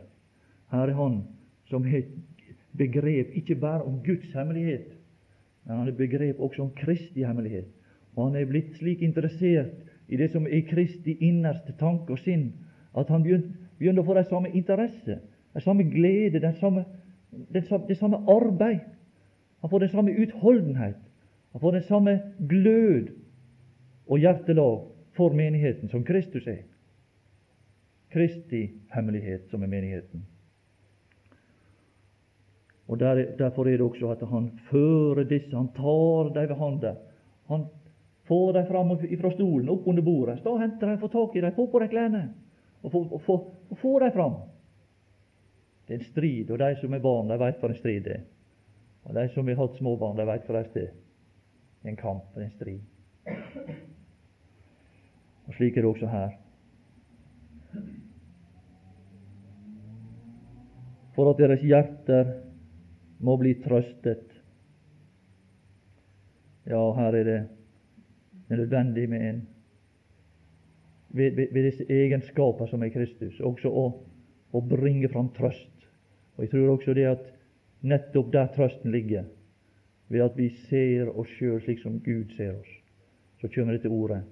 Her er han som har begrep ikke bare om Guds hemmelighet, men han har begrep også om Kristi hemmelighet. Og han er blitt slik interessert i det som er Kristi innerste tanke og sinn, at han begynner å få den samme interesse, den samme glede, den samme, den samme, det samme arbeid han får den samme utholdenhet. Han får den samme glød og hjertelag for menigheten som Kristus er. Kristi hemmelighet, som er menigheten. Og der, Derfor er det også at han fører disse, han tar dem ved handa. Han får dem fram fra stolen, opp under bordet. Stå og henter dem, få tak i dem, få på dem klærne, og få, og dem fram. Det er en strid, og de som er barn, de vet hva en strid er. Og De som har hatt småbarn, de veit hva det er. En kamp, en strid. Og Slik er det også her. For at deres hjerter må bli trøstet. Ja, her er det nødvendig med en ved, ved, ved disse egenskaper som er Kristus, også å, å bringe fram trøst. Og Jeg tror også det at nettopp der trøsten ligger, ved at vi ser oss sjøl slik som Gud ser oss. Så kommer dette ordet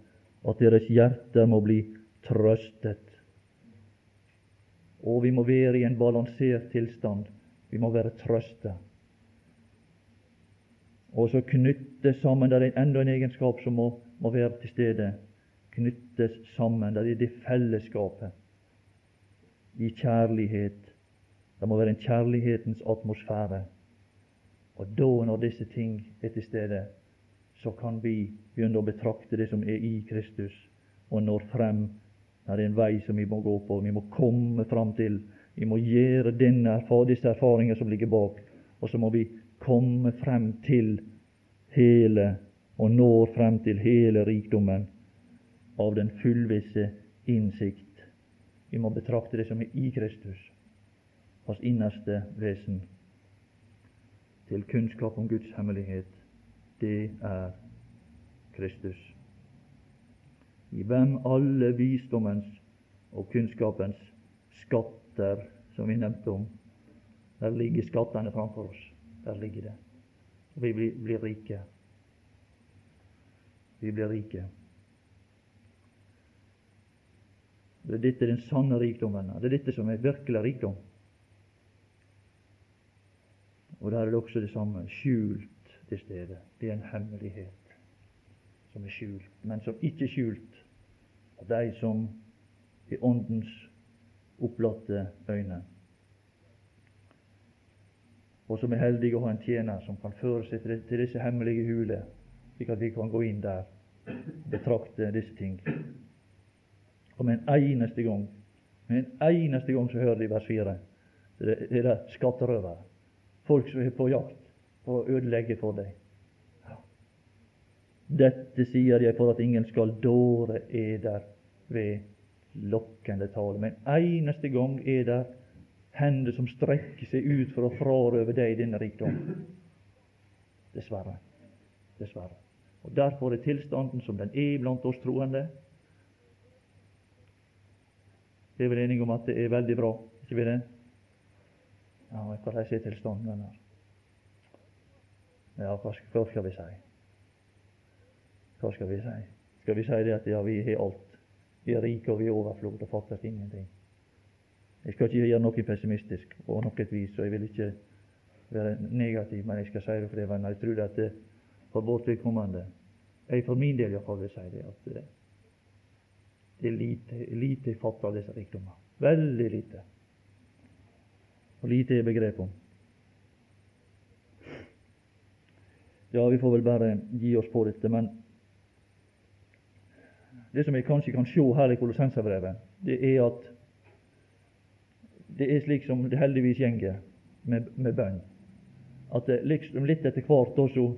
at deres hjerter må bli trøstet. Og vi må være i en balansert tilstand. Vi må være trøsta. Og så knytte sammen Det er enda en egenskap som må, må være til stede. Knyttes sammen. Det er det fellesskapet i kjærlighet det må være en kjærlighetens atmosfære. Og da, når disse ting er til stede, så kan vi begynne å betrakte det som er i Kristus, og når frem. Det er en vei som vi må gå på. Vi må komme fram til. Vi må gjøre denne, disse erfaringer som ligger bak, og så må vi komme frem til hele, og nå frem til hele rikdommen av den fullvisse innsikt. Vi må betrakte det som er i Kristus hans innerste vesen, til kunnskap om Guds hemmelighet. Det er Kristus. I hvem alle visdommens og kunnskapens skatter, som vi nevnte om, der ligger skattene framfor oss. Der ligger det. Og vi blir, blir rike. Vi blir rike. Det er dette den sanne rikdommen er. Det er dette som er virkelig rikdom. Og der er det også det samme skjult til stede. Det er en hemmelighet som er skjult, men som ikke er skjult av de som er Åndens opplatte øyne, og som er heldige å ha en tjener som kan føre seg til disse hemmelige huler, slik at vi kan gå inn der og betrakte disse ting. Og med en eneste gang med en eneste gang så hører de vers 4. Det er det skatterøvere folk som er på jakt for å ødelegge for deg. Dette sier jeg for at ingen skal dåre eder ved lokkende tale. Men eneste gang er det hender som strekker seg ut for å frarøve deg denne rikdom. Dessverre. Dessverre. Og Derfor er tilstanden som den er blant oss troende. Vi er vel enige om at det er veldig bra, ikke vi det? Ja, hvordan er tilstanden, venner? Ja, hva skal, vi si? Hva skal vi si? Skal vi si det at ja, vi har alt? Vi er rike og vi er overflod og fattes ingenting? Jeg skal ikke gjøre noe pessimistisk på noe vis, og jeg vil ikke være negativ, men jeg skal si det for det, venner. Jeg tror at det, for vårt vedkommende Jeg for min del iallfall vil si det, at det, det er lite, lite fatt av disse rikdommer. Veldig lite. Og lite er begrep om. Ja, vi får vel bare gi oss på dette. Men det som vi kanskje kan se her i Kolossenserbrevet, det er at det er slik som det heldigvis gjenger med, med bønn. At det liksom litt etter hvert så,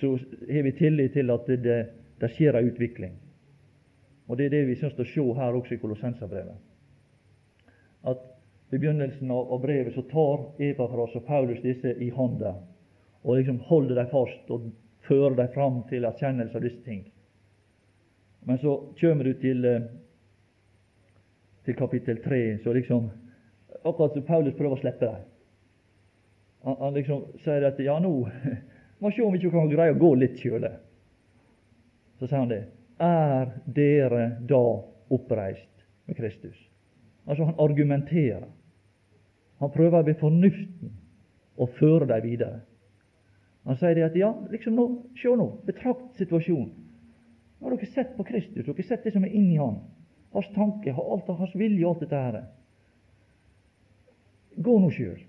så har vi tillit til at det, det skjer ei utvikling. Og Det er det vi syns å se her også i Kolossenserbrevet. At i begynnelsen av brevet så tar Epafras og Paulus disse i hånda og liksom holde dem fast og føre dem fram til erkjennelse av disse ting. Men så kommer du til, eh, til kapittel 3, så liksom akkurat som Paulus prøver å slippe dem. Han, han, liksom sier at ja, nå må vi se om vi ikke kan greie å gå litt sjøle. Så sier han det. Er dere da oppreist med Kristus? Altså, han argumenterer. Han prøver ved fornuften å føre dem videre. Han sier det at ja, liksom nå, se nå, betrakt situasjonen. Nå har dere sett på Kristus, dere har sett det som er inni Han. Hans tanke, alt, av hans vilje og alt dette her. Gå nå sjøl.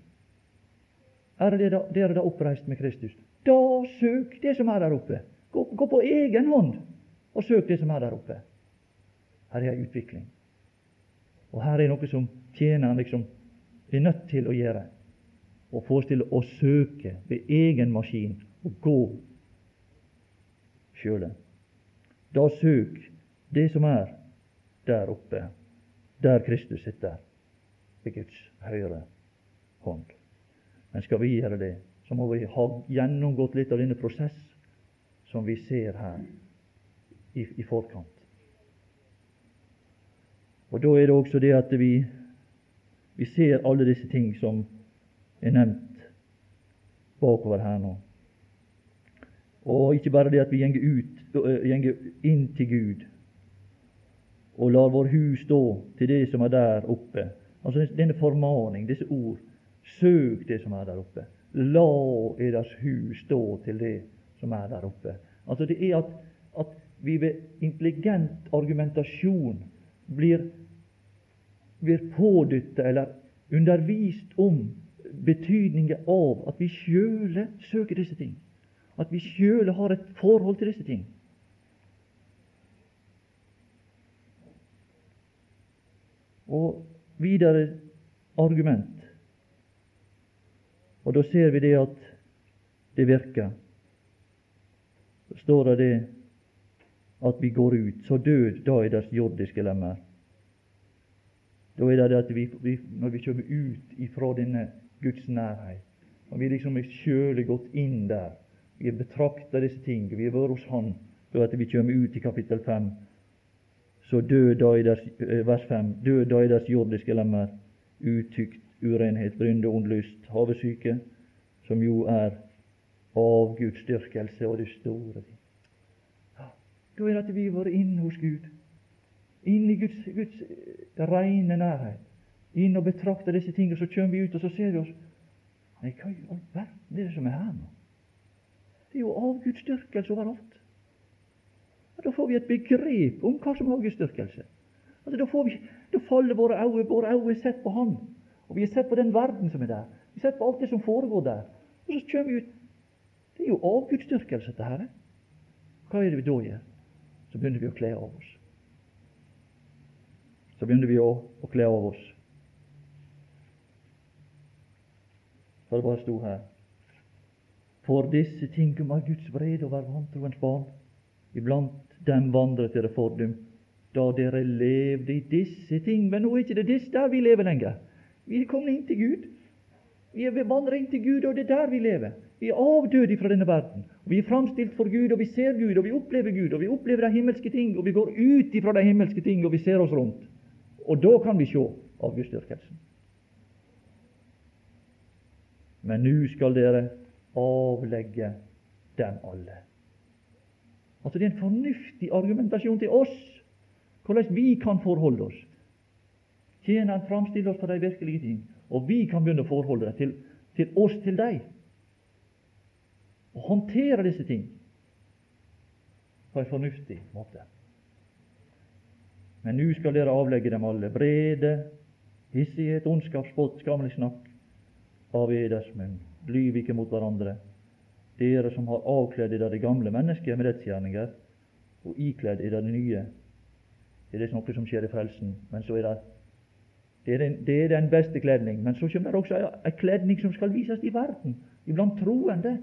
Er dere dere da oppreist med Kristus? Da søk det som er der oppe. Gå, gå på egen hånd og søk det som er der oppe. Her er ei utvikling. Og her er noe som tjeneren liksom er nødt til å gjøre og forestille å søke ved egen maskin og gå sjøle. Da søk det som er der oppe, der Kristus sitter, ved Guds høyre hånd. Men skal vi gjøre det, så må vi ha gjennomgått litt av denne prosess som vi ser her i, i forkant. Og Da er det også det at vi, vi ser alle disse ting som er nevnt bakover her nå. Og ikke bare det at vi gjenger, ut, gjenger inn til Gud og lar vår hus stå til det som er der oppe. Altså denne formaning, disse ord. Søk det som er der oppe. La eders hus stå til det som er der oppe. Altså Det er at, at vi ved intelligent argumentasjon blir, blir pådytta eller undervist om betydningen av at vi sjøle søker disse ting. At vi sjøle har et forhold til disse ting. Og videre argument. Og da ser vi det at det virker. Så står det det at vi går ut. Så død da er deres jordiske lemmer. Da er det det at vi, vi, når vi kommer ut ifra denne Guds nærhet. Og vi liksom er sjøle gått inn der. Vi har betrakta disse ting. Vi har vært hos Han før at vi kommer ut i kapittel 5. Så død da i deres, eh, vers 5. Død da i deres jordiske lemmer. Utykt, urenhet, brynde, ond lyst, havesyke, som jo er av Guds styrkelse og det store. Da er det at vi har vært inne hos Gud. Inne i Guds, Guds eh, rene nærhet inn og betrakter disse tingene, så kommer vi ut, og så ser vi oss Nei, hva i all verden er det som er her nå? Det er jo avgudsdyrkelse overalt. Og da får vi et begrep om hva som er avgudsdyrkelse. Altså, da, da faller våre øyne våre øyne sett på Han, og vi er sett på den verden som er der. Vi er sett på alt det som foregår der. Og så kommer vi ut Det er jo avgudsdyrkelse, dette her. Hva er det vi da gjør? Så begynner vi å kle av oss. Så begynner vi å, å kle av oss. For det bare sto her For disse ting var av Guds vrede over vantroens barn, iblant dem vandret dere fordum, da dere levde i disse ting. Men nå er ikke det disse der vi lever lenger. Vi er kommet inn til Gud. Vi er vandret inn til Gud, og det er der vi lever. Vi er avdøde fra denne verden. Vi er framstilt for Gud, og vi ser Gud, og vi opplever Gud, og vi opplever de himmelske ting, og vi går ut ifra de himmelske ting, og vi ser oss rundt. Og da kan vi se avgudsdyrkelsen. Men nå skal dere avlegge dem alle. Altså Det er en fornuftig argumentasjon til oss, hvordan vi kan forholde oss. Tjeneren framstiller oss for de virkelige ting, og vi kan begynne å forholde det til, til oss til dem. Og håndtere disse ting på en fornuftig måte. Men nå skal dere avlegge dem alle vrede, hissighet, ondskap, spott, skammelig snakk av eders munn. Lyv ikke mot hverandre, dere som har avkledd dere det gamle mennesket med rettsgjerninger, og ikledd dere det nye. Det er noe som skjer i frelsen, men så er det det er, den, det er den beste kledning. Men så kommer det også en kledning som skal vises i verden, iblant troende.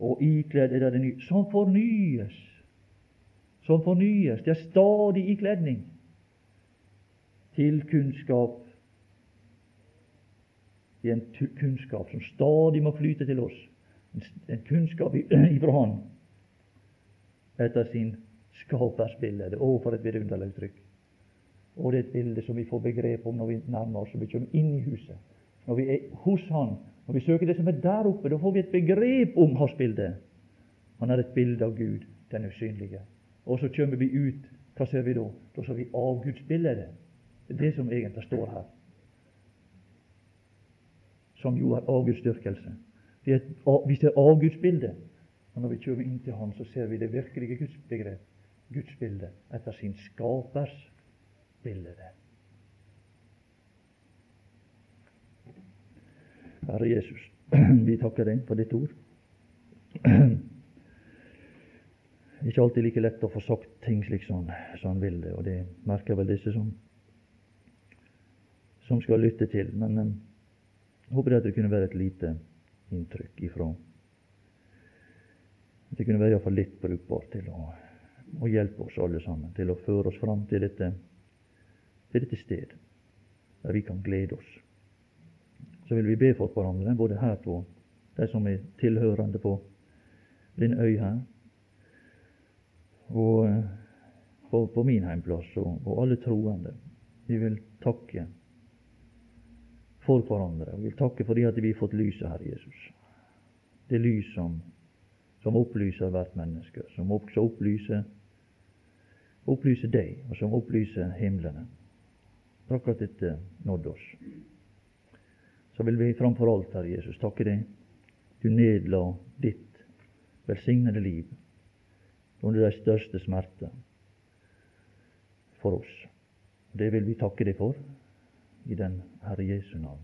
Og ikledd er det nye, som fornyes. Som fornyes. Det er stadig ikledning til kunnskap. Det er en kunnskap som stadig må flyte til oss en kunnskap ifra Han etter sin skapersbilde. Å, for et vidunderlig uttrykk! Og det er et bilde som vi får begrep om når vi nærmer oss og vi kommer inn i huset. Når vi er hos Han, når vi søker det som er der oppe, da får vi et begrep om Hans bilde. Han er et bilde av Gud, den usynlige. Og så kommer vi ut. Hva ser vi da? Da ser vi avgudsbildet. Det er det som egentlig står her. Som jo er avgudsdyrkelse. Vi, vi ser avgudsbildet. Og når vi kommer inn til Han, så ser vi det virkelige gudsbegrep, gudsbildet, etter sin skapers bilde. Herre Jesus, vi takker deg for ditt ord. Ikke alltid like lett å få sagt ting slik som han vil det, og det merker vel disse som, som skal lytte til. Men jeg eh, håper at det kunne være et lite inntrykk ifra. Det kunne være iallfall litt brukbart til å, å, hjelpe oss alle sammen til å føre oss fram til dette, til dette sted der vi kan glede oss. Så vil vi be for hverandre, både her på de som er tilhørende på din øy her, og eh, på, på min heimplass, og, og alle troende. Vi vil takke for hverandre. Vi vil takke fordi at vi har fått lyset, Herre Jesus. Det lys som, som opplyser hvert menneske, som også opplyser, opplyser deg, og som opplyser himlene. Takk at dette nådde oss. Så vil vi framfor alt, Herre Jesus, takke deg. Du nedla ditt velsignede liv under de største smerter for oss. Det vil vi takke deg for i den Herre Jesu navn.